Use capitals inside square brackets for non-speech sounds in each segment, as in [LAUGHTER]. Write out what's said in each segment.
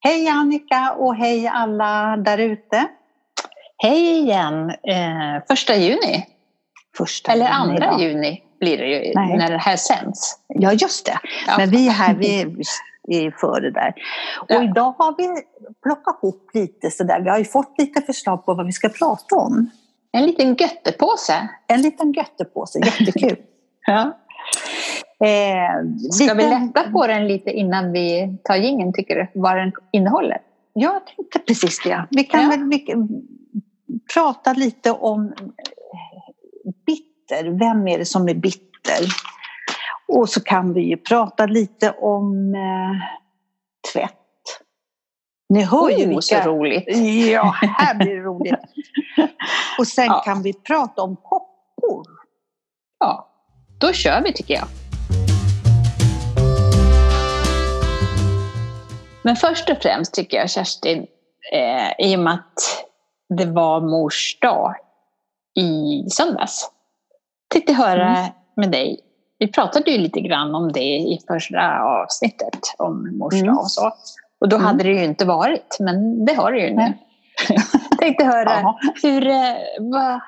Hej Annika och hej alla där ute. Hej igen! Eh, första juni. Första Eller juni andra idag. juni blir det ju Nej. när det här sänds. Ja, just det. Ja. Men vi är här, vi [LAUGHS] är, vi är före där. Och Ja. idag har vi plockat ihop lite sådär. Vi har ju fått lite förslag på vad vi ska prata om. En liten göttepåse. En liten göttepåse, jättekul. [LAUGHS] Ja. Eh, Ska vi lätta på den lite innan vi tar gingen tycker du? Vad den innehåller? Jag tänkte precis det. Vi kan Ja. väl vi, prata lite om eh, bitter. Vem är det som är bitter? Och så kan vi ju prata lite om eh, tvätt. Ni hör ju vilka... så roligt! Ja, här blir det [LAUGHS] roligt. Och sen Ja. kan vi prata om kockor. Ja, då kör vi tycker jag. Men först och främst tycker jag Kerstin, eh, i och med att det var mors dag i söndags, tänkte höra Mm. med dig. Vi pratade ju lite grann om det i första avsnittet om mors Mm. dag och så. Och då Mm. hade det ju inte varit, men det har det ju nu. [LAUGHS] Tänkte höra, hur, eh, vad,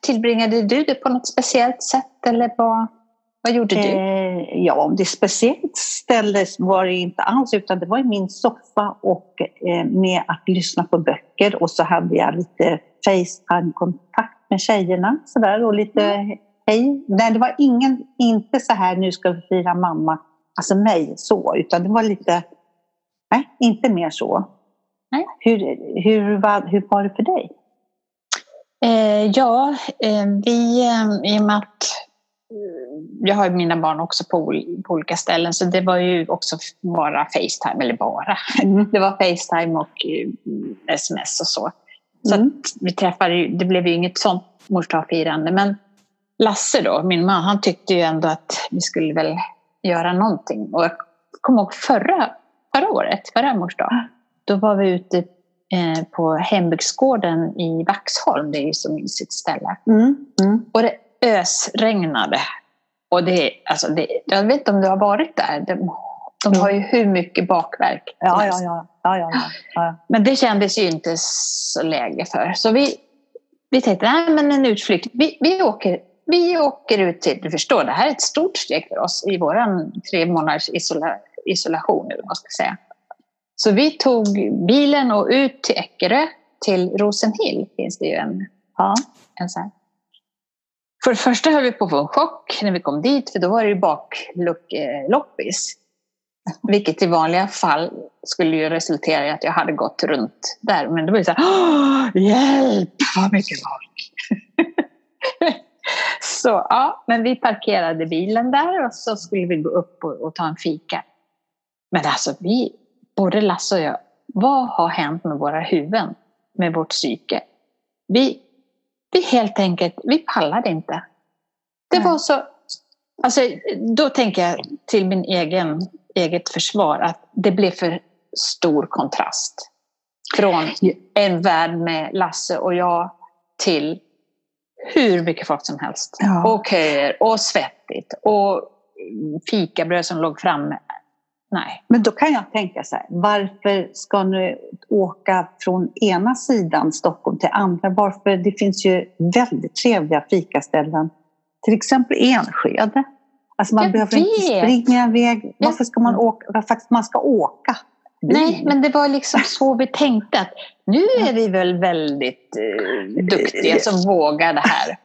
tillbringade du det på något speciellt sätt eller vad, vad gjorde du? Eh, ja, om det speciellt ställe var det inte alls utan det var i min soffa och eh, med att lyssna på böcker och så hade jag lite Facetime-kontakt med tjejerna sådär och lite hej. Nej, det var ingen, inte så här nu ska vi fira mamma, alltså mig så, utan det var lite, nej, inte mer så. Nej. Hur, hur, var, hur var det för dig? Eh, ja, eh, vi, eh, i och med att jag har mina barn också på, ol- på olika ställen så det var ju också bara Facetime, eller bara. [LAUGHS] Det var Facetime och eh, sms och så. Så Mm. vi träffade det blev ju inget sånt mors dag-firande. Men Lasse då, min man, han tyckte ju ändå att vi skulle väl göra någonting. Och jag kommer ihåg förra, förra året, förra mors dag, då var vi ute eh, på hembygdsgården i Vaxholm, det är ju så mysigt ställe. Mm. Mm. Och det ösregnade. Och det, alltså det, jag vet inte om du har varit där. De, de har ju hur mycket bakverk Ja, ja, ja, ja, ja, ja. Men det kändes ju inte så läge för. Så vi, vi tänkte, nej men en utflykt. Vi, vi, åker, vi åker ut till, du förstår, det här är ett stort steg för oss i vår tre månaders isola, isolation. Vad man ska säga. Så vi tog bilen och ut till Eckerö, till Rosenhill finns det ju en ja. en så här. För det första höll vi på att få en chock när vi kom dit, för då var det ju bakloppis. Vilket i vanliga fall skulle ju resultera i att jag hade gått runt där. Men det var ju så här, "Åh, hjälp vad mycket folk! [LAUGHS] så ja, men vi parkerade bilen där och så skulle vi gå upp och, och ta en fika. Men alltså vi, både Lasse och jag, vad har hänt med våra huvuden? Med vårt psyke? Vi, vi helt enkelt, vi pallade inte. Det var så... Alltså, då tänker jag till min egen eget försvar att det blev för stor kontrast. Från en värld med Lasse och jag till hur mycket folk som helst. Ja. Och köer och svettigt och fikabröd som låg framme. Nej. Men då kan jag tänka så här, varför ska ni åka från ena sidan Stockholm till andra? Varför? Det finns ju väldigt trevliga fikaställen, till exempel Enskede. Alltså man Jag behöver inte vet. springa iväg. Varför ska man åka? Varför att man ska åka? Nej, men det var liksom så vi tänkte att nu är vi väl väldigt eh, duktiga som vågar det här.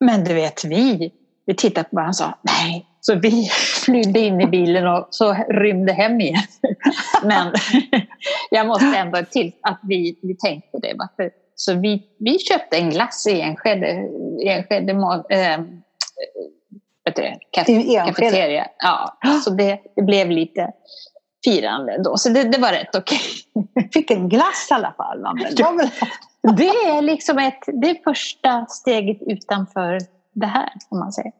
Men du vet, vi, vi tittade på varandra och sa nej. Så vi [LAUGHS] flydde in i bilen och så rymde hem igen. [LAUGHS] Men [LAUGHS] jag måste ändå till att vi, vi tänkte det. Varför? Så vi, vi köpte en glass i Enskede, Enskede Enskede? kafeteria. Ja, [GASPS] så det, det blev lite firande då. Så det, det var rätt okej. Fick en glass i alla fall. Men det. Det är liksom ett, det första steget utanför det här, om man säger.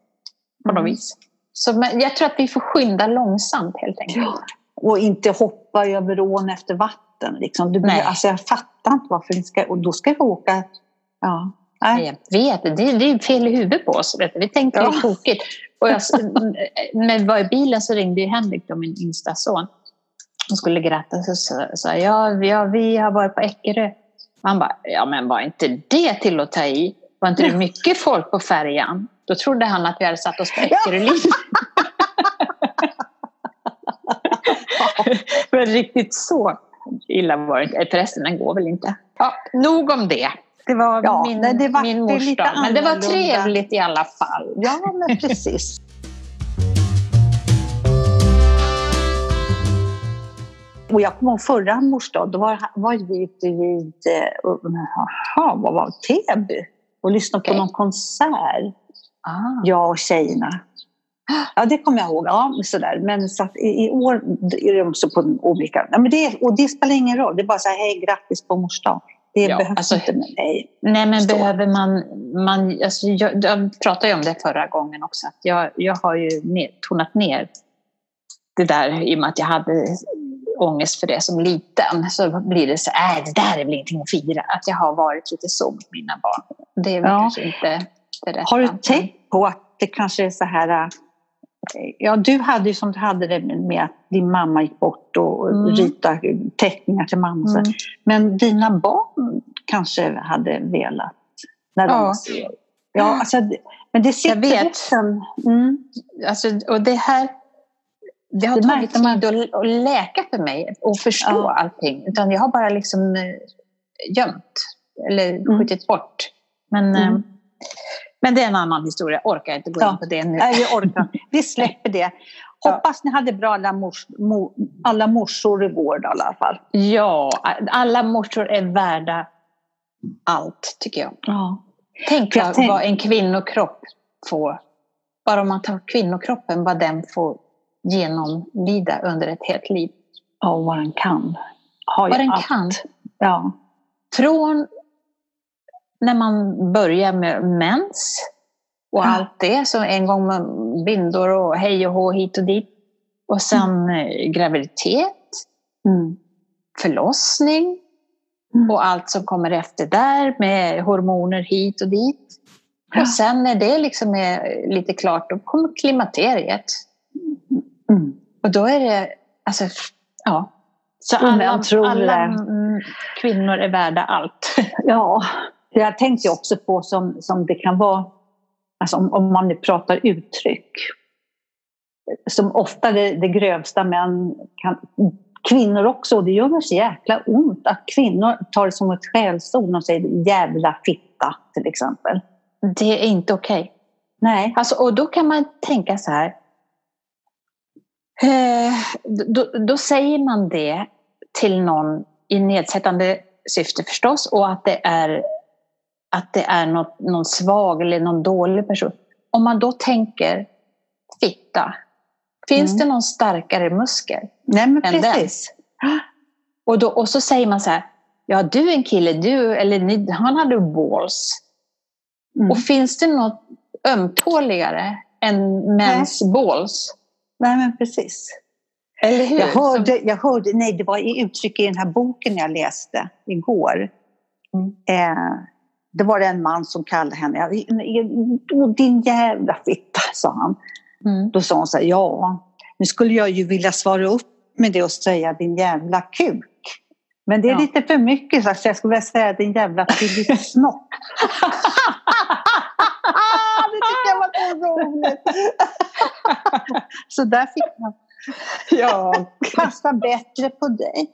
På något Mm. vis. Så men jag tror att vi får skynda långsamt helt enkelt. Ja. Och inte hoppa över ån efter vatten. Liksom. Du, Nej. alltså, jag fattar inte varför ni ska... Och då ska vi åka... Ja. Nej. Jag vet, det det är fel i huvudet på oss. Vet du. Vi tänkte Ja. tokigt. Och jag, [LAUGHS] när vi var i bilen så ringde Henrik, då, min yngsta son. De skulle gratta så sa jag, ja, vi har varit på Eckerö. Man bara, ja men var inte det till att ta i? Var inte det mycket folk på färjan? Då trodde han att vi hade satt oss på Eckerölinjen. [LAUGHS] Men riktigt så illa var det inte. Förresten, den går väl inte. Ja, nog om det. Det var ja, min, det var min mors dag. Men det var trevligt i alla fall. Ja, men [LAUGHS] precis. Och jag kommer ihåg förra mors dag, då var, var vi ute vid, aha, vad var Täby och lyssnade okay. på någon konsert. Ah. Jag och tjejerna. Ja, det kommer jag ihåg. Ja, sådär. Men så i, i, år är de också på olika... Ja, men det, och det spelar ingen roll. Det är bara så här, hej, grattis på mors dag. Det ja, behövs alltså, inte med mig. Nej, men Stå. behöver man... man alltså, jag, jag pratade ju om det förra gången också. Att jag, jag har ju ner, tonat ner det där i och med att jag hade ångest för det som liten. Så blir det så här, äh, det där är väl ingenting att fira. Att jag har varit lite så mot mina barn. Det är väl ja. kanske inte det rätta. Har du tänkt på att det kanske är så här äh, Ja, du hade ju som du hade det med att din mamma gick bort och mm. ritade teckningar till mamma. Mm. Men dina barn kanske hade velat när de ja. ser. Ja, alltså, men det sitter Jag vet. Liksom, mm. alltså, och det här det har det tagit tid man... att, att läka för mig och förstå ja. allting. Utan jag har bara liksom eh, gömt eller mm. skjutit bort. Men mm. Men det är en annan historia, jag orkar inte gå ja. in på det nu. Nej, vi, orkar. vi släpper det. [LAUGHS] Hoppas ni hade bra alla, mors, mo, alla morsor i vård i alla fall. Ja, alla morsor är värda allt tycker jag. Ja. Tänk jag tänk... vad en kvinnokropp får, bara om man tar kvinnokroppen, vad den får genomlida under ett helt liv. Ja, vad den kan. Har vad den allt. kan. Ja. Från när man börjar med mens och ja. allt det, så en gång med bindor och hej och hå hit och dit. Och sen mm. graviditet, mm. förlossning mm. och allt som kommer efter där med hormoner hit och dit. Ja. Och sen när det liksom är lite klart, då kommer klimakteriet. Mm. Och då är det, alltså, ja. Så alla, alla kvinnor är värda allt. [LAUGHS] Ja, jag tänkte också på som, som det kan vara, alltså om, om man nu pratar uttryck, som ofta det, det grövsta män kan, kvinnor också, och det gör mig så jäkla ont att kvinnor tar det som ett skällsord och säger jävla fitta till exempel. Det är inte okej. Okay. Nej. Alltså, och då kan man tänka så här. Eh, då, då, säger man det till någon i nedsättande syfte förstås och att det är att det är något, någon svag eller någon dålig person. Om man då tänker fitta, finns mm. det någon starkare muskel Nej, men än precis. den? Och, då, och så säger man så här, ja du är en kille, du, eller ni, han hade balls. Mm. Och finns det något ömtåligare än mäns nej. balls? Nej men precis. Eller hur? Jag hörde, jag hörde, nej det var i uttryck i den här boken jag läste igår. Mm. Eh, det var det en man som kallade henne, din jävla fitta, sa han. Mm. Då sa hon så här, ja, nu skulle jag ju vilja svara upp med det och säga din jävla kuk. Men det är ja. lite för mycket så jag skulle vilja säga din jävla snopp. [LAUGHS] det tycker jag var så roligt. [LAUGHS] så där fick man. [LAUGHS] Ja, passa bättre på dig.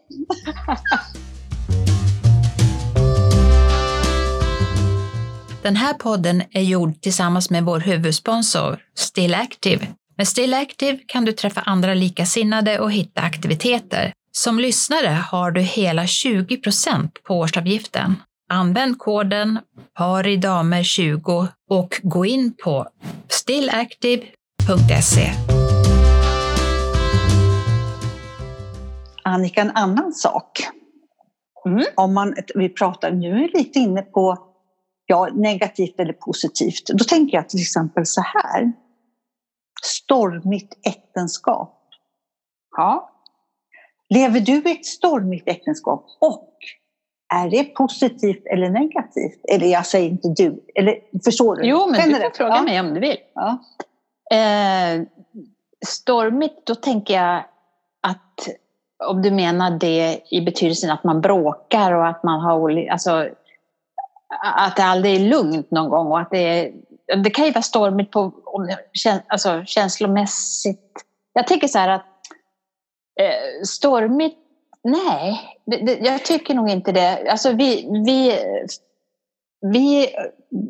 Den här podden är gjord tillsammans med vår huvudsponsor Still Active. Med Still Active kan du träffa andra likasinnade och hitta aktiviteter. Som lyssnare har du hela 20% på årsavgiften. Använd koden paridamer20 och gå in på stillactive.se. Annika, en annan sak. Mm. Om man, vi pratar nu lite inne på ja, negativt eller positivt. Då tänker jag till exempel så här. Stormigt äktenskap. Ja. Lever du i ett stormigt äktenskap och är det positivt eller negativt? Eller jag säger inte du, eller förstår du? Jo, men Känner du får fråga ja. mig om du vill. Ja. Eh, stormigt, då tänker jag att om du menar det i betydelsen att man bråkar och att man har alltså, att det aldrig är lugnt någon gång och att det är, det kan ju vara stormigt på, alltså, känslomässigt. Jag tänker så här att eh, stormigt, nej, det, det, jag tycker nog inte det. Alltså vi, vi, vi,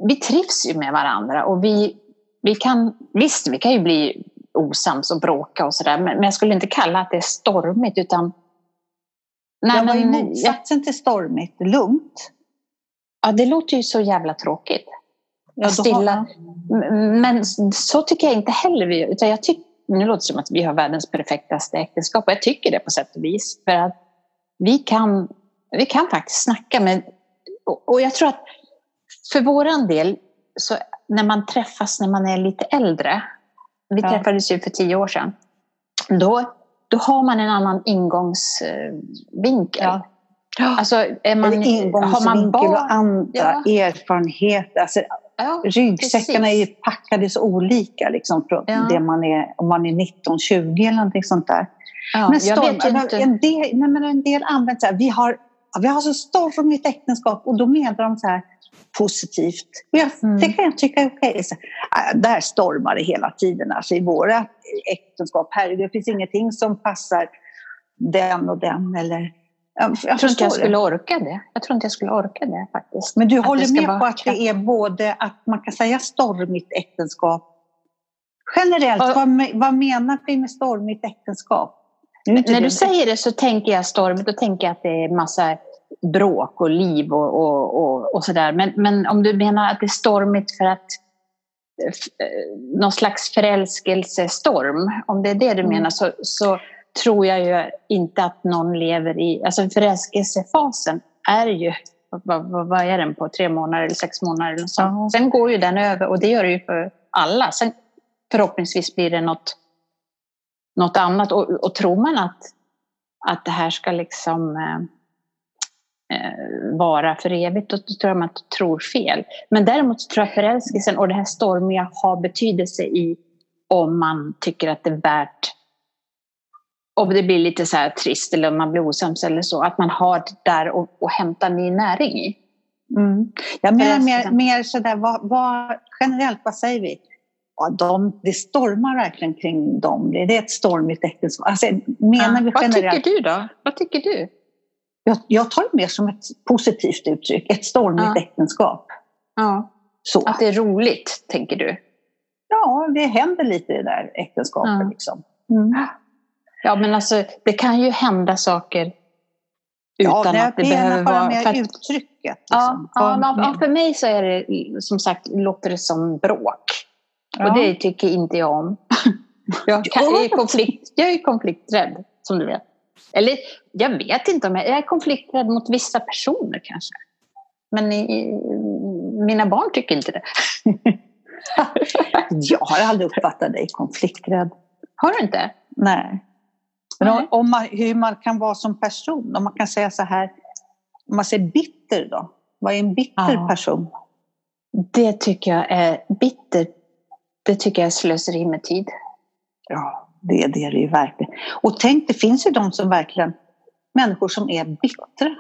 vi trivs ju med varandra och vi, vi kan, visst vi kan ju bli osams och bråka och sådär. Men, men jag skulle inte kalla att det är stormigt utan... Nej, jag var i motsatsen till stormigt, lugnt. Ja, det låter ju så jävla tråkigt. Ja, Stilla. Men så tycker jag inte heller vi utan jag tycker, Nu låter det som att vi har världens perfektaste äktenskap och jag tycker det på sätt och vis. För att vi kan, vi kan faktiskt snacka. Men, och jag tror att för våran del, så när man träffas när man är lite äldre vi ja. träffades ju för tio år sedan. Då, då har man en annan ingångsvinkel. Ja. Alltså, är man, har man barn? och andra ja. erfarenheter. Alltså, ja, ryggsäckarna precis. är packade så olika liksom, från ja. det man är, om man är 19-20 eller någonting sånt där. Ja, men, storm. En, del, nej, men en del använder så här, vi har, vi har så stormigt äktenskap och då menar de så här, positivt. Jag, mm. Det kan jag tycka är okej. Okay. Äh, där stormar det hela tiden. Alltså, I våra äktenskap, här, det finns ingenting som passar den och den. Eller, jag, jag tror inte jag skulle orka det. Jag tror inte jag skulle orka det faktiskt. Men du att håller med på att det är både att man kan säga stormigt äktenskap Generellt, och, vad, vad menar vi med stormigt äktenskap? När du säger det så tänker jag stormigt, då tänker jag att det är massa bråk och liv och, och, och, och sådär. Men, men om du menar att det är stormigt för att eh, någon slags förälskelsestorm, om det är det du mm. menar, så, så tror jag ju inte att någon lever i... Alltså förälskelsefasen är ju, vad, vad, vad är den på, tre månader eller sex månader? Eller så. Mm. Sen går ju den över och det gör det ju för alla. Sen förhoppningsvis blir det något, något annat. Och, och tror man att, att det här ska liksom eh, eh, vara för evigt, då tror jag man tror fel. Men däremot tror jag förälskelsen och det här stormiga har betydelse i om man tycker att det är värt om det blir lite så här trist eller om man blir osams eller så, att man har det där och, och hämta ny näring i. Mm. Jag menar mer, mer sådär, vad, vad, generellt, vad säger vi? Ja, de, det stormar verkligen kring dem. Det är ett stormigt äktenskap. Alltså, menar ja, vi generellt... Vad tycker du då? Vad tycker du? jag, jag tar det mer som ett positivt uttryck, ett stormigt ja. äktenskap. Ja. Så. Att det är roligt, tänker du? Ja, det händer lite i det där äktenskapet. Ja. Liksom. Mm. ja, men alltså det kan ju hända saker utan ja, att det behöver vara... Mer för att, uttrycket. Liksom. Ja, ja, ja, för mig så är det som sagt, låter det som bråk. Ja. Och det tycker inte jag om. [LAUGHS] jag, kan, jag, är konflikt, jag är konflikträdd, som du vet. Eller jag vet inte om jag, jag är konflikträdd mot vissa personer kanske. Men i, mina barn tycker inte det. [LAUGHS] jag har aldrig uppfattat dig konflikträdd. Har du inte? Nej. Men om, om man, hur man kan vara som person, om man kan säga så här, om man säger bitter då? Vad är en bitter ja. person? Det tycker jag är bitter. Det tycker jag är slöseri med tid. Ja. Det, det är det ju verkligen. Och tänk, det finns ju de som verkligen, människor som är bittra.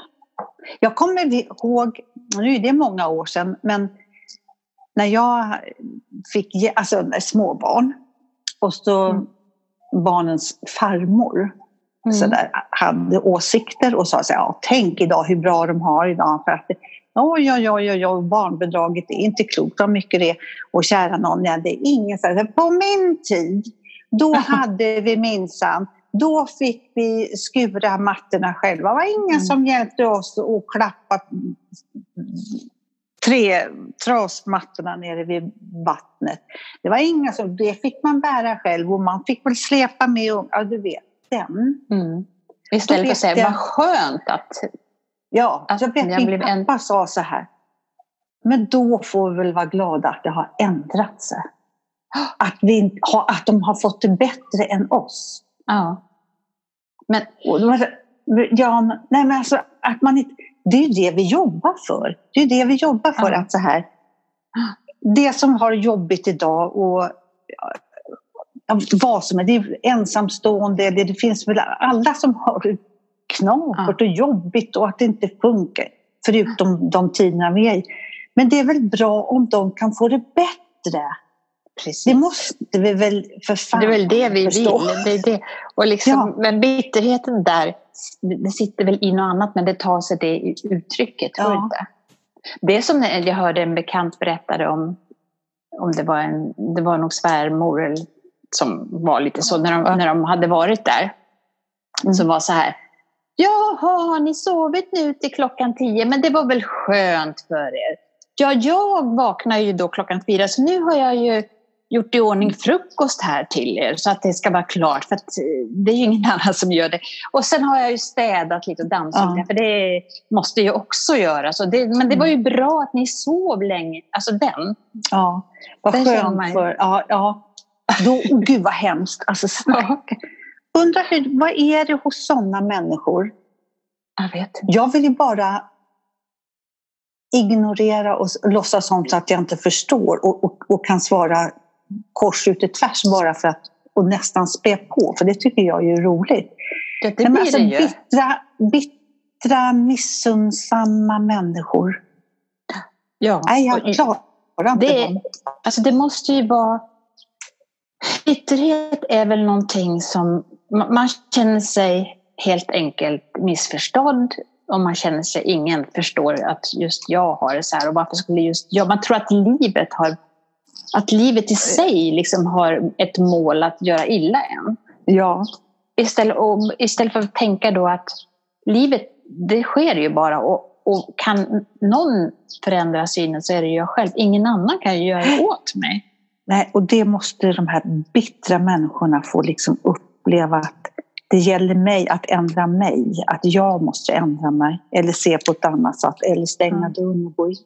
Jag kommer ihåg, nu är det många år sedan, men när jag fick alltså, småbarn och så mm. barnens farmor mm. så där, hade åsikter och sa så här, ja, tänk idag hur bra de har idag. För att oj, oj, oj, oj, oj, barnbidraget är inte klokt vad mycket det är. Och kära någon, ja, det är ingen så På min tid då [LAUGHS] hade vi minsann då fick vi skura mattorna själva. Det var ingen mm. som hjälpte oss att klappa tre trasmattorna nere vid vattnet. Det var inga som, det fick man bära själv och man fick väl släpa med, ja du vet, den. Mm. Istället för att säga, vad skönt att... Ja, att jag vet jag min pappa en... sa så här, men då får vi väl vara glada att det har ändrat sig. Att, vi, att de har fått det bättre än oss. Ja. Men, ja, nej men alltså, att man inte, det är ju det vi jobbar för. Det är det vi jobbar för. Ja. Att så här, det som har jobbigt idag och vad som är. Det är ensamstående, det, det finns väl alla som har knapert och jobbigt och att det inte funkar. Förutom de tiderna vi är i. Men det är väl bra om de kan få det bättre. Precis. Det måste vi väl för fan Det är väl det vi förstå. vill. Det är det. Och liksom, Ja. Men bitterheten där, det sitter väl i något annat men det tar sig det i uttrycket. Tror Ja. inte? Det är som när jag hörde en bekant berättade om, om det var en, det var nog svärmor som var lite så, när de, när de hade varit där. Mm. Som var så här, Jaha, har ni sovit nu till klockan tio? Men det var väl skönt för er? Ja, jag vaknar ju då klockan fyra så nu har jag ju gjort i ordning frukost här till er så att det ska vara klart för eh, det är ju ingen [LAUGHS] annan som gör det. Och sen har jag ju städat lite och dammsugit Ja. för det måste jag också göra. Så det, men det var ju bra att ni sov länge. Alltså den. Ja, vad Den skönt ju. för... Ja, ja. Då, oh, gud vad hemskt. Alltså, snacka. Undrar hur, vad är det hos sådana människor? Jag vet inte. Jag vill ju bara ignorera och låtsas som att jag inte förstår och, och, och kan svara kors ut i tvärs bara för att och nästan spä på, för det tycker jag är roligt. Det, det men alltså, det ju. bittra, bittra, missunnsamma människor. Ja. Nej, jag klarar inte Det- dem. Alltså det måste ju vara... Bitterhet är väl någonting som... ma- Man känner sig helt enkelt missförstådd och man känner sig ingen förstår att just jag har det så här och varför skulle just jag... Man tror att livet har... Att livet i sig liksom har ett mål att göra illa en. Ja, Istället, istället för att tänka då att livet, det sker ju bara och, och kan någon förändra synen så är det jag själv. Ingen annan kan ju göra det åt mig. Nej, och det måste de här bittra människorna få liksom uppleva att det gäller mig att ändra mig, att jag måste ändra mig eller se på ett annat sätt eller stänga Mm. dörren och gå in.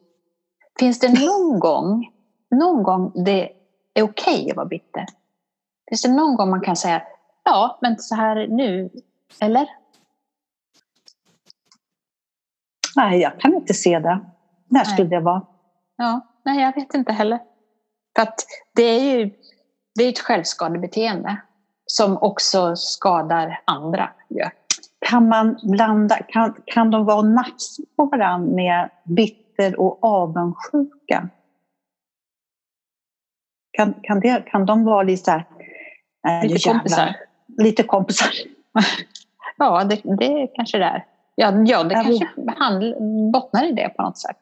Finns det någon gång, någon gång det är okej att vara bitter? Finns det någon gång man kan säga, ja, men så här nu, eller? Nej, jag kan inte se det. När skulle det vara? Ja, nej, jag vet inte heller. För att det är ju det är ett självskadebeteende som också skadar andra. Ja. Kan man blanda, kan, kan de vara och nafsa på varandra med bitter och avundsjuka? Kan, kan, det, kan de vara lite så här... nej, nu Lite jävlar. kompisar. Lite kompisar. Ja, det, det kanske det är. Ja, ja det Jag kanske handl, bottnar i det på något sätt.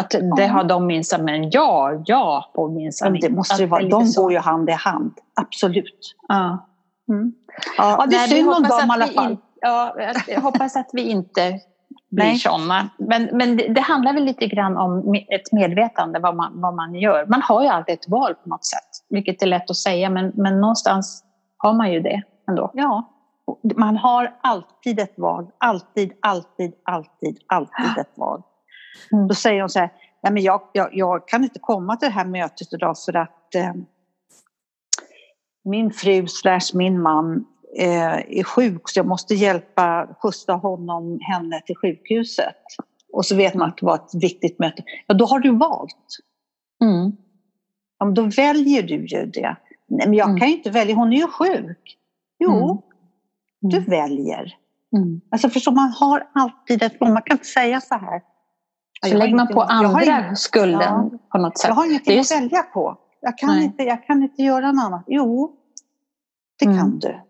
Att det har de minsann, men ja, ja på minsann det måste ju vara, de går ju hand i hand, absolut. Ja. Mm. Ja, det är synd om dem i alla fall. in- Ja, jag hoppas att vi inte blir Nej. sådana. Men, men det, det handlar väl lite grann om ett medvetande vad man, vad man gör. Man har ju alltid ett val på något sätt, vilket är lätt att säga, men, men någonstans har man ju det ändå. Ja, man har alltid ett val. Alltid, alltid, alltid, alltid ett val. Mm. Då säger hon så här, Nej, men jag, jag, jag kan inte komma till det här mötet idag för att eh, min fru slash min man eh, är sjuk så jag måste hjälpa skjutsa honom, henne till sjukhuset. Och så vet man att det var ett viktigt möte. Ja, då har du valt. Mm. Ja, men då väljer du ju det. Nej, men jag Mm. kan ju inte välja, hon är ju sjuk. Jo, Mm. du Mm. väljer. Mm. Alltså förstår man har alltid ett val. Man kan inte säga så här. Så lägger man på andra skulden Ja. på något sätt. Jag har ingenting ju att välja på. Jag kan, Nej. inte, jag kan inte göra något annat. Jo, det Mm. kan du. Mm.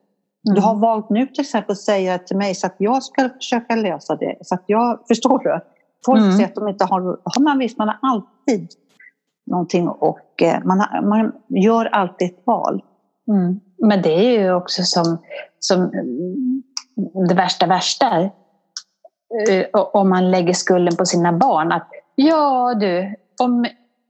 Du har valt nu till exempel att säga till mig så att jag ska försöka lösa det. Så att jag, [LAUGHS] förstår du? Folk Mm. säger att de inte har... har man visst, man har alltid någonting och eh, man, har, man gör alltid ett val. Mm. Men det är ju också som, som mm, det värsta värsta. eh, Om man lägger skulden på sina barn. Att ja du, om,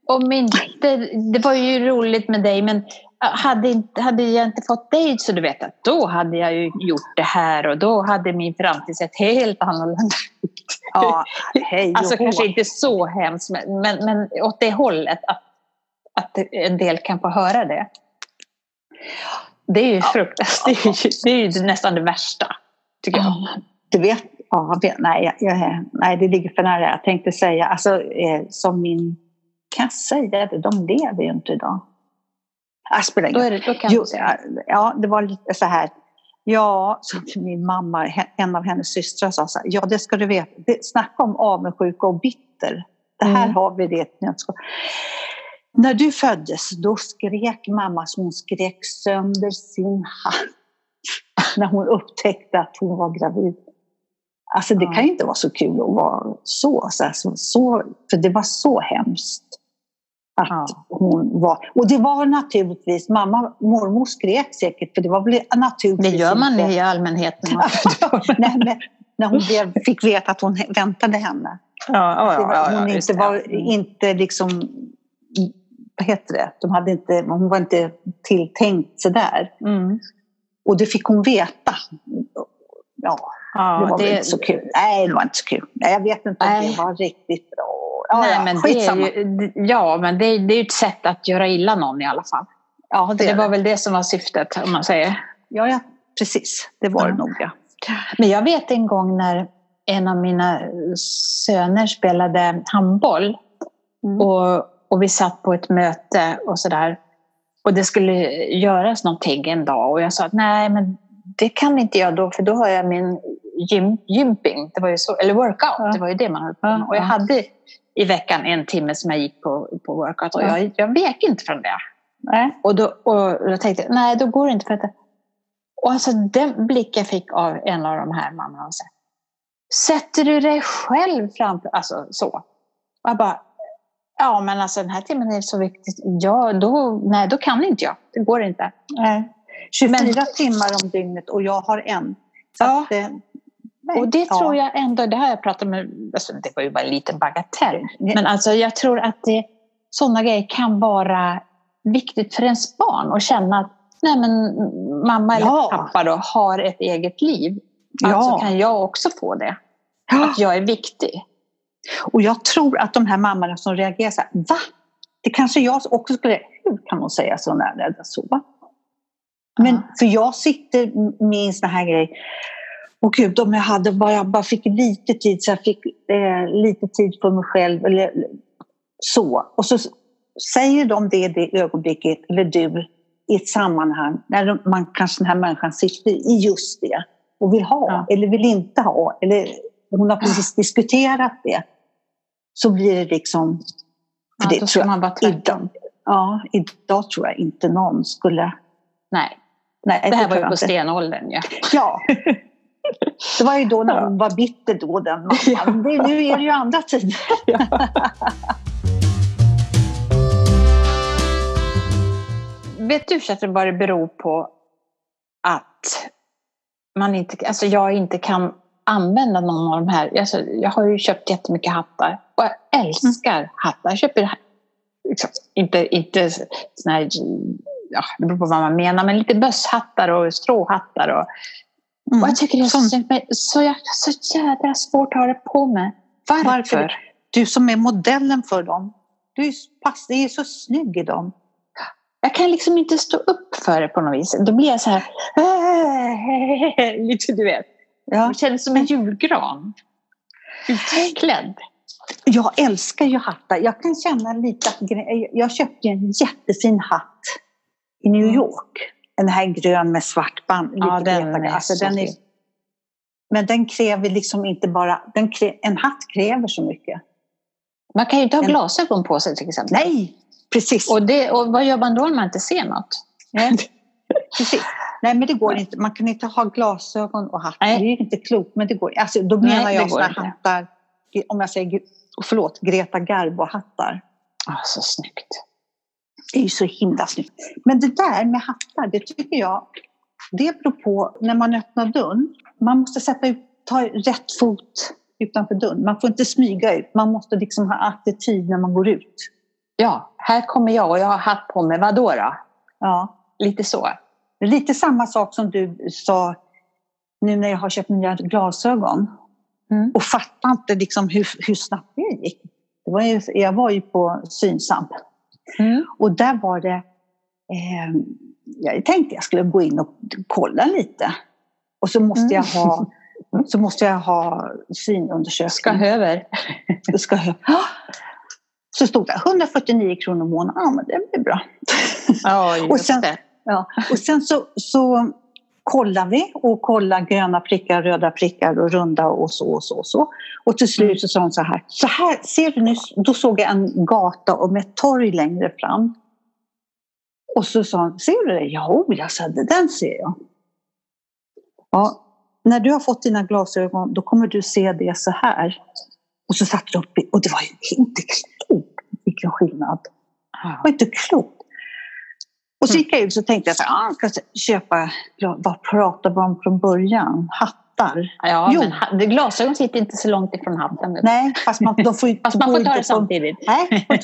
om inte, det var ju roligt med dig men hade, inte, hade jag inte fått dig så du vet att då hade jag ju gjort det här och då hade min framtid sett helt annorlunda ut. Ja, [LAUGHS] hej Alltså kanske inte så hemskt men, men, men åt det hållet att, att en del kan få höra det. Det är ju fruktansvärt. Det är ju, det är ju nästan det värsta, tycker jag. Ja, du vet, ja, nej, jag, nej, det ligger för nära. Jag tänkte säga, alltså, eh, som min, kan jag säga det, de lever ju inte idag. Ah, spelar ingen kan Jo, ja, det var lite så här. Ja, som min mamma, en av hennes systrar sa så här, ja det ska du veta, det, snacka om avundsjuka och bitter. Det här Mm. har vi det. När du föddes, då skrek mamma som hon skrek sönder sin hatt. [LAUGHS] När hon upptäckte att hon var gravid. Alltså det kan ju inte vara så kul att vara så, så, så, så för det var så hemskt. Att Ja. hon var, och det var naturligtvis, mamma, mormor skrek säkert för det var väl Det naturligtvis gör man inte- i allmänhet. När [LAUGHS] Nej, men när hon blev, fick veta att hon väntade henne. ja, ja, Det var, hon inte det. var inte liksom, vad heter det, De hade inte, hon var inte tilltänkt sådär. Mm. Och det fick hon veta. Ja, det var det, inte så kul. Nej, det var inte så kul. Nej, jag vet inte om Nej. det var riktigt bra. Ja, nej, ja, men det skitsamma. är ju, ja, men det är, det är ju ett sätt att göra illa någon i alla fall. ja, Det, det, det var det. väl det som var syftet, om man säger. Ja, ja, precis. Det var det Ja. nog, ja. Men jag vet en gång när en av mina söner spelade handboll Mm. och, och vi satt på ett möte och sådär. Och det skulle göras någonting en dag och jag sa att nej, men det kan inte jag då för då har jag min gym, gymping, det var ju så, eller workout, Ja. det var ju det man höll på med. Och jag ja. hade i veckan en timme som jag gick på, på workout och Ja. jag, jag vek inte från det. Nej. Och då, och då tänkte jag, nej då går det inte för att... Och alltså den blick jag fick av en av de här mammorna och så Sätter du dig själv framför, alltså så. Och jag bara, ja men alltså den här timmen är så viktig. Ja, då, nej då kan inte jag. Det går inte. Nej. 24 Men- timmar om dygnet och jag har en. Så Ja. att, nej, Och det ja. tror jag ändå, det har jag pratat med, alltså det var ju bara en liten bagatell. Men alltså jag tror att det, sådana grejer kan vara viktigt för ens barn och känna att nej men mamma eller Ja. pappa då har ett eget liv. Ja. Alltså kan jag också få det. Ja. Att jag är viktig. Och jag tror att de här mammorna som reagerar så här, va? Det kanske jag också skulle, hur kan hon säga så när jag så? Men Ja. för jag sitter med en sån här grej, och gud om jag hade bara, jag bara fick lite tid så jag fick eh, lite tid för mig själv eller så. Och så säger de det i det ögonblicket, eller du, i ett sammanhang när man kanske den här människan sitter i just det och vill ha Ja. eller vill inte ha eller hon har precis diskuterat det. Så blir det liksom... Ja, det tror ska jag- man vara tvärtom. Ja, idag tror jag inte någon skulle... Nej, Nej, det här var ju på stenåldern. Ja. Ja. [LAUGHS] Det var ju då när hon var bitter då, den [LAUGHS] mamman. Det, nu är det ju andra tider. [LAUGHS] Vet du Kerstin vad det beror på att man inte, alltså jag inte kan använda någon av de här. Alltså jag har ju köpt jättemycket hattar och jag älskar hattar. Jag köper liksom, inte, inte såna här, ja, det beror på vad man menar, men lite bösshattar och stråhattar. Och, och jag tycker det är så, så, jag, så jädra svårt att ha det på mig. Varför? Varför? Du som är modellen för dem. Du är, pass, är så snygg i dem. Jag kan liksom inte stå upp för det på något vis. Då blir jag så här, [LAUGHS] lite du vet. Ja. Jag känner som en julgran. Utklädd. Jag älskar ju hattar. Jag kan känna lite att jag köpte en jättefin hatt i New Mm. York. En här grön med svart band. Ja, lite den är alltså, så den är. Men den kräver liksom inte bara... Den krä, en hatt kräver så mycket. Man kan ju inte ha En- glasögon på sig till exempel. Nej, precis. Och, det, och vad gör man då när man inte ser något? Nej, [LAUGHS] precis. Nej, men det går inte. Man kan inte ha glasögon och hatt. Nej. Det är ju inte klokt, men det går. Alltså, då Nej, menar det jag inte. hattar, om jag säger, förlåt, Greta Garbo-hattar. Ah, så snyggt. Det är ju så himla snyggt. Men det där med hattar, det tycker jag, det beror på när man öppnar dörren. Man måste sätta ut, ta rätt fot utanför dörren. Man får inte smyga ut. Man måste liksom ha attityd när man går ut. Ja, här kommer jag och jag har hatt på mig. Vadå då? Ja. Lite så. Lite samma sak som du sa nu när jag har köpt nya glasögon. Mm. Och fattar inte liksom hur, hur snabbt det gick. Det var ju, jag var ju på Synsam Mm. och där var det... Eh, jag tänkte jag skulle gå in och kolla lite. Och så måste jag ha, så måste jag ha synundersökning. Ska över. Ska jag, Så stod det 149 kronor i månaden. Ja, men det blir bra. Ja, just Och sen- det. Ja. Och sen så, så kollar vi och kollar gröna prickar, röda prickar och runda och så och så och så. Och till slut så sa hon så här, så här ser du nu, då såg jag en gata och med ett torg längre fram. Och så sa hon, ser du det? Ja, jag sa den ser jag. Ja, när du har fått dina glasögon då kommer du se det så här. Och så satte du upp och det var ju inte klokt vilken skillnad. Det var inte klokt. Och så gick jag ut och tänkte jag så här, ah, jag ska köpa, vad pratade vi om från början? Hattar? Ja, Jo. men glasögon sitter inte så långt ifrån hatten. Nej, fast man, de får, [LAUGHS] Fast man får ta det på- samtidigt. Nej. [LAUGHS]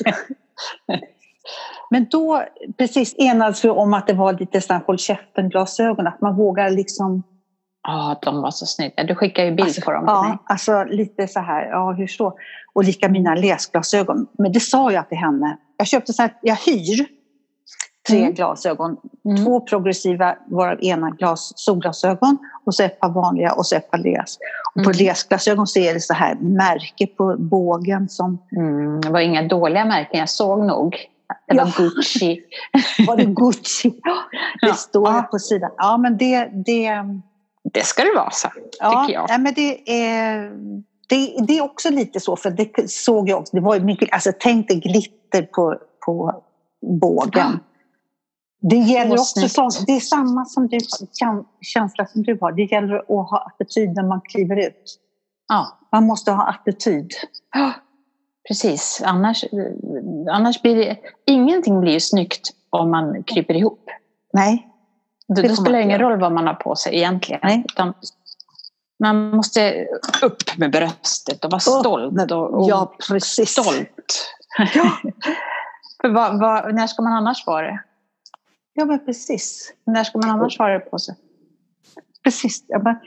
Men då precis enades vi om att det var lite sådana håll käften-glasögon, att man vågar liksom... Ja, de var så snygga. Du skickade ju bild Alltså, på dem till mig. Ja, alltså lite så här, ja hur så? Och lika mina läsglasögon. Men det sa jag till henne. Jag köpte så här, jag hyr tre Mm. glasögon. Mm. Två progressiva, varav ena glas, solglasögon och så ett par vanliga och så ett par läs. Och på Mm. läsglasögon så är det så här märke på bågen som Mm, det var inga dåliga märken, jag såg nog. Det var Ja. Gucci. [LAUGHS] var det Gucci. Det Ja. står Ja. på sidan. Ja men det, det, Det ska det vara så, ja, tycker jag. nej, men det är det, det är också lite så, för det såg jag också. Det var mycket, alltså tänk dig glitter på, på bågen. Det gäller Så också sånt, det är samma som du, käns- känsla som du har. Det gäller att ha attityd när man kliver ut. Ja. Man måste ha attityd. Ja, Precis, annars, annars blir det... Ingenting blir ju snyggt om man kryper ihop. Nej, Det får spelar det ingen roll vad man har på sig egentligen. Nej. Utan man måste upp med bröstet och vara stolt. Och, och ja precis. stolt. Ja. [LAUGHS] För vad, vad, när ska man annars vara det? Ja, men precis. När ska man annars ha det på sig? Precis. Jag bara,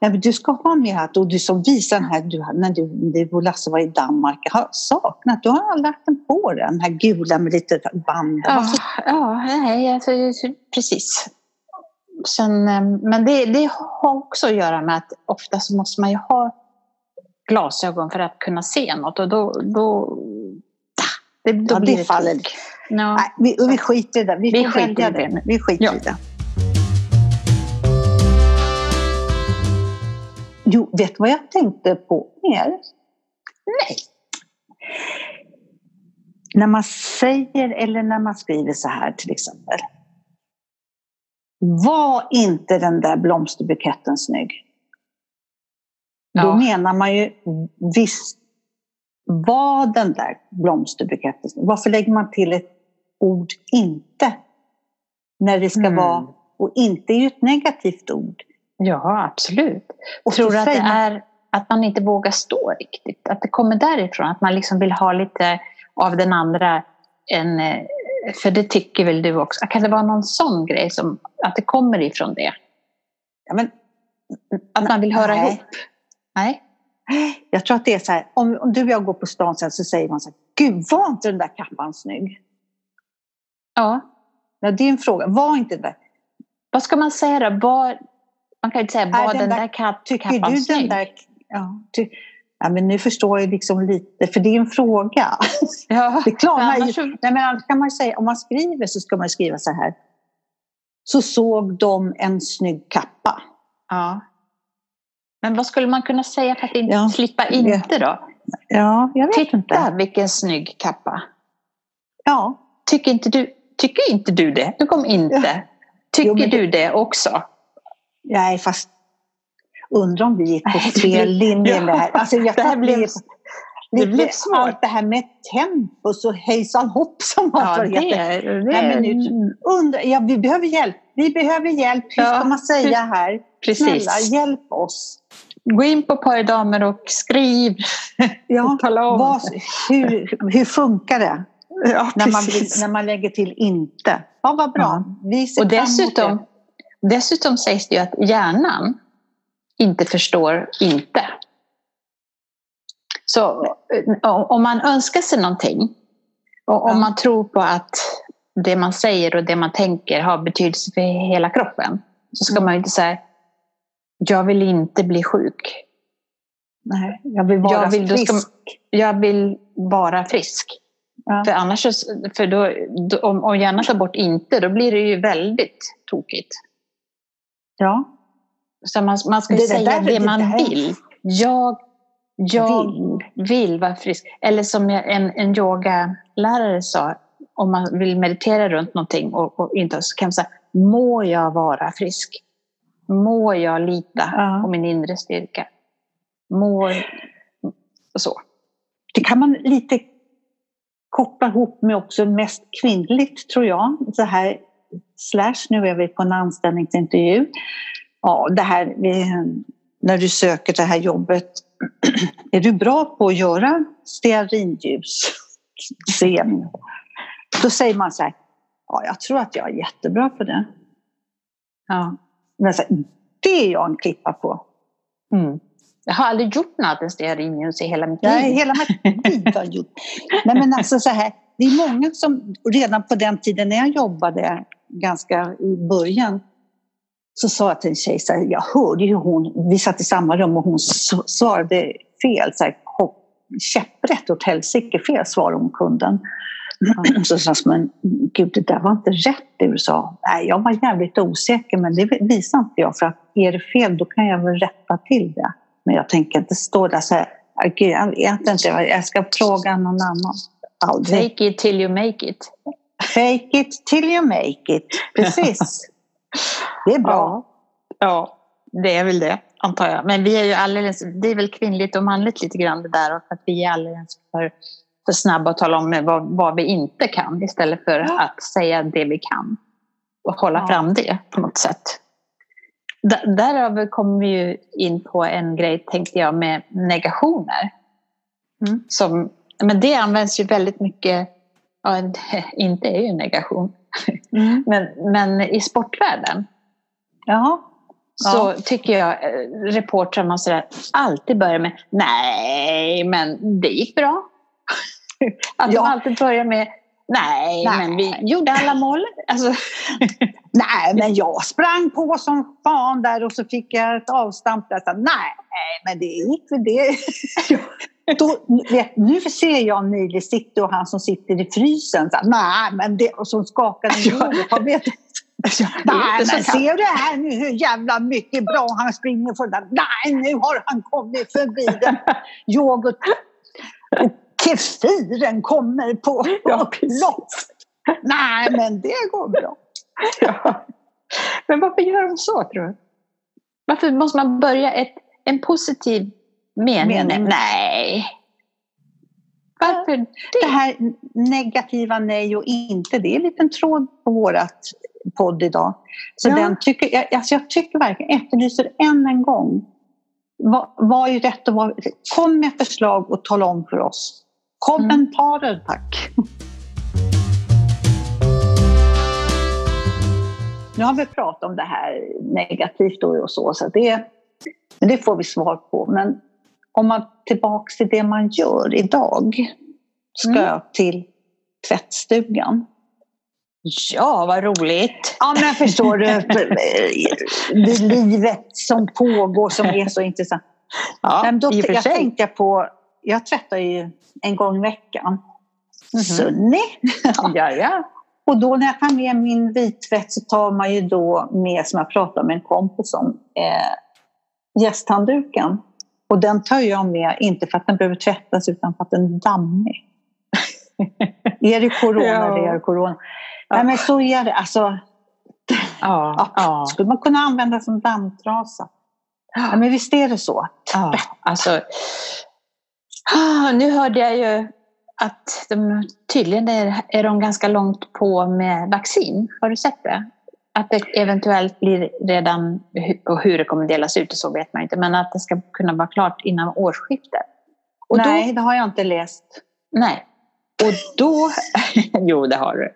ja, du ska ha med att och du som visar den här, du, när du, du och Lasse var i Danmark, jag har saknat, du har lagt den på den här gula med lite band. Ja, ja nej, alltså, precis. Sen, eh, men det, det har också att göra med att ofta så måste man ju ha glasögon för att kunna se något och då, då, då Ja, blir det det Ja. Nej, vi, vi skiter i det. Vi, Vi skiter i det. Vi skiter Ja. i det. Jo, vet du vad jag tänkte på mer? Nej. När man säger eller när man skriver så här till exempel. Var inte den där blomsterbuketten snygg? Då Ja. menar man ju visst var den där blomsterbuketten snygg? Varför lägger man till ett ord inte? När det ska Mm. vara, och inte är ju ett negativt ord. Ja, absolut. Och Tror du att det är att man inte vågar stå riktigt? Att det kommer därifrån? Att man liksom vill ha lite av den andra? En, eh, för det tycker väl du också? Kan det vara någon sån grej som att det kommer ifrån det? Ja, men, Att man vill höra Nej. ihop? Nej. Jag tror att det är så här, om, om du och jag går på stan sen så säger man så här, Gud var inte den där kappan snygg? Ja. Ja, det är en fråga, var inte det? Vad ska man säga då? Var, man kan ju inte säga var den den, där- där, kapp, Tycker du den där... Ja, ty, ja, men nu förstår jag liksom lite, för det är en fråga. Ja, [LAUGHS] Det klarnar ju. så- Nej, men kan man säga, om man skriver så ska man skriva så här. Så såg de en snygg kappa. ja. Men vad skulle man kunna säga för att inte Ja. slippa inte då? Ja, jag vet Titta inte. vilken snygg kappa. Ja, Tycker inte du, tycker inte du det? Nu kom inte. Tycker Jo, du det också? nej, fast undrar om vi gick på fel linje Ja, här. Alltså, jag det här blev- det blev svårt. Det här med tempus och hejsan hopp som Ja, vad det, heter. det, Nej, men nu- Undrar, ja, vi behöver hjälp. Vi behöver hjälp. Hur Ja, ska man säga här? precis. Snälla, hjälp oss. Gå in på Paridamer och skriv. Ja, Tala om. vad, hur, hur funkar det? Ja, [LAUGHS] När man, när man lägger till inte. Ja, vad bra. Ser Och dessutom, dessutom sägs det ju att hjärnan inte förstår inte. Så eh, om man önskar sig någonting och om man tror på att det man säger och det man tänker har betydelse för hela kroppen så ska Mm. man ju inte säga jag vill inte bli sjuk. Nej, jag vill vara Jag vill- frisk. ska- Jag vill vara frisk. Ja. För annars, för då, om, om hjärnan tar bort inte, då blir det ju väldigt tokigt. Ja. Så man, man ska det, säga det, det man det vill. Jag, jag vill. vill vara frisk. Eller som en, en yogalärare sa, om man vill meditera runt någonting och, och inte så kan man säga, må jag vara frisk? Må jag lita ja. på min inre styrka? Må... Så. Det kan man lite koppla ihop med också mest kvinnligt, tror jag. Så här, slash, nu är vi på en anställningsintervju. Ja, det här, när du söker det här jobbet, [CLEARS THROAT] är du bra på att göra stearinljus? [LAUGHS] Då säger man så här, ja, jag tror att jag är jättebra på det. Ja. Men så här, det är jag en klippa på. Mm. Jag har aldrig gjort något stearinljus i hela mitt liv. Nej, hela mitt liv har [LAUGHS] gjort. Nej, men alltså så här, det är många som redan på den tiden när jag jobbade ganska i början så sa jag till en tjej, så här, jag hörde ju hon, vi satt i samma rum och hon svarade fel, så här, käpprätt åt helsike fel svarade hon kunden. Mm. [CLEARS THROAT] Så sa men gud det där var inte rätt det du sa. Nej, jag var jävligt osäker men det visar inte jag för att är det fel då kan jag väl rätta till det. Men jag tänker inte stå där så här, gud jag vet inte, jag ska fråga någon annan. Aldrig. Fake it till you make it. Fake it till you make it, precis. [LAUGHS] Det är bra. Ja, ja, det är väl det, antar jag. Men vi är ju alldeles, det är väl kvinnligt och manligt lite grann det där. Och att vi är alldeles för, för snabba att tala om vad, vad vi inte kan istället för ja. att säga det vi kan. Och hålla ja. fram det på något sätt. Därav kommer vi ju in på en grej, tänkte jag, med negationer. Mm. Som, men det används ju väldigt mycket, ja, [LAUGHS] inte är ju negation, Mm. [LAUGHS] Men, men i sportvärlden ja. så ja. tycker jag eh, reportrar man sådär, alltid börjar med nej, men det gick bra. [LAUGHS] Att ja. de alltid börjar med nej, nej, men vi gjorde alla mål. Alltså. [LAUGHS] nej, men jag sprang på som fan där och så fick jag ett avstamp där. Så, nej, men det gick väl det. [LAUGHS] Då, nu ser jag Nile City och han som sitter i frysen. Så, nej, men det, och skakar han jag vet, Nej, men ser du här nu hur jävla mycket bra han springer för den? Nej, nu har han kommit förbi den. [LAUGHS] Yoghurt och keffiren kommer på [LAUGHS] ja, lopp. Nej, men det går bra. [LAUGHS] Ja. Men varför gör de så, tror du? Varför måste man börja ett, en positiv mening? mening? Nej. Varför det? det här negativa nej och inte, det är en liten tråd på vårat podd idag. Så ja. den tycker, jag, alltså jag tycker verkligen, efterlyser än en gång, vad, vad är rätt och vad, kom med förslag och tala om för oss. Kommentarer mm. tack. Nu har vi pratat om det här negativt och så, så det, det får vi svar på. Men om man tillbaks till det man gör idag, ska mm. jag till tvättstugan. Ja, vad roligt! Ja, men förstår du, [LAUGHS] det livet som pågår som är så intressant. Ja, men då, jag tänkte på, jag tvättar ju en gång i veckan. Mm -hmm. Sunny! [LAUGHS] ja, ja. Och då när jag tar med min vittvätt så tar man ju då med, som jag pratade med en kompis om, eh, gästhandduken. Och den tar jag med, inte för att den behöver tvättas utan för att den är dammig. [LAUGHS] är det corona, ja. det är corona. Ja. Nej men så är det. Alltså, ja, ja. skulle man kunna använda som dammtrasa. Ja. men visst är det så. Ja, alltså, nu hörde jag ju att de, tydligen är, är de ganska långt på med vaccin. Har du sett det? Att det eventuellt blir redan, och hur det kommer delas ut och så vet man inte, men att det ska kunna vara klart innan årsskiftet. Och nej, då, det har jag inte läst. Nej. Och då... [LAUGHS] jo, det har du.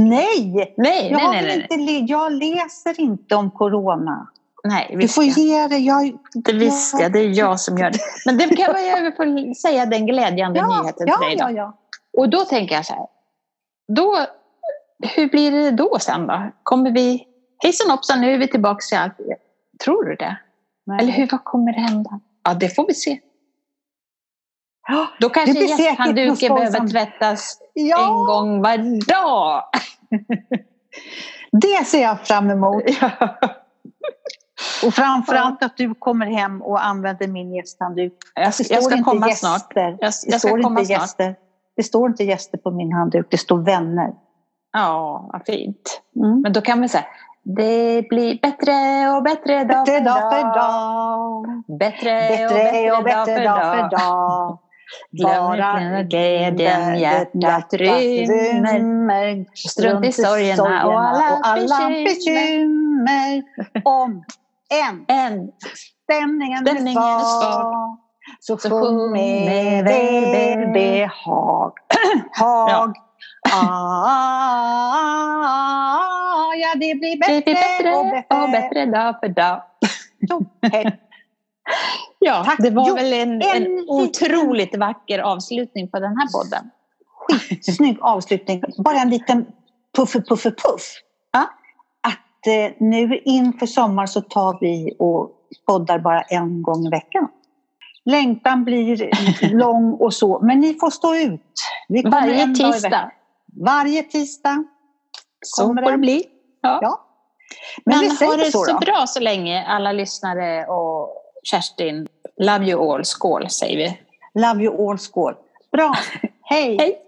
nej! Nej, jag, nej, nej, nej. Inte, jag läser inte om corona. Nej, du får ge det. Jag, det jag, det är jag som gör det. Men det kan jag få säga den glädjande ja, nyheten ja, till dig. Då. Ja, ja. Och då tänker jag så här. Då hur blir det då sen då? Kommer vi, hejsan hoppsan, nu är vi tillbaka till allt. Tror du det? Nej. Eller hur, vad kommer det hända? Ja, det får vi se. Då kanske gästhandduken behöver tvättas Ja. en gång var dag. [LAUGHS] Det ser jag fram emot. [LAUGHS] Och framförallt att du kommer hem och använder min gästhandduk. Jag, ska komma gäster. snart. Jag, Det jag ska står komma inte snart. gäster. Det står inte gäster på min handduk, det står vänner. Ja, vad fint. Mm. Men då kan vi säga, det blir bättre och bättre dag Bättre för dag för dag. dag. Bättre, Bättre och bättre dag för dag. Glöm inte glädjen hjärtat rymmer. Strunt i sorgerna och alla bekymmer. bekymmer. Om en En stämningen, Stämningen är svag så Så sjung med väl- välbehag. Hag. Ah, ja, det blir det bättre, blir bättre och bättre. och bättre dag för dag. [LAUGHS] Ja, Tack. det var Jo, väl en, en en otroligt vacker avslutning på den här podden. Snygg avslutning. Bara en liten puff, puff, puff. Att eh, nu inför sommar så tar vi och poddar bara en gång i veckan. Längtan blir [LAUGHS] lång och så, men ni får stå ut. Varje tisdag. Varje tisdag. Så får det den. bli. Ja. Ja. Men, Men vi ha säger det så så bra så länge alla lyssnare och Kerstin. Love you all. Skål säger vi. Love you all, skål. Bra. [LAUGHS] Hej. Hej!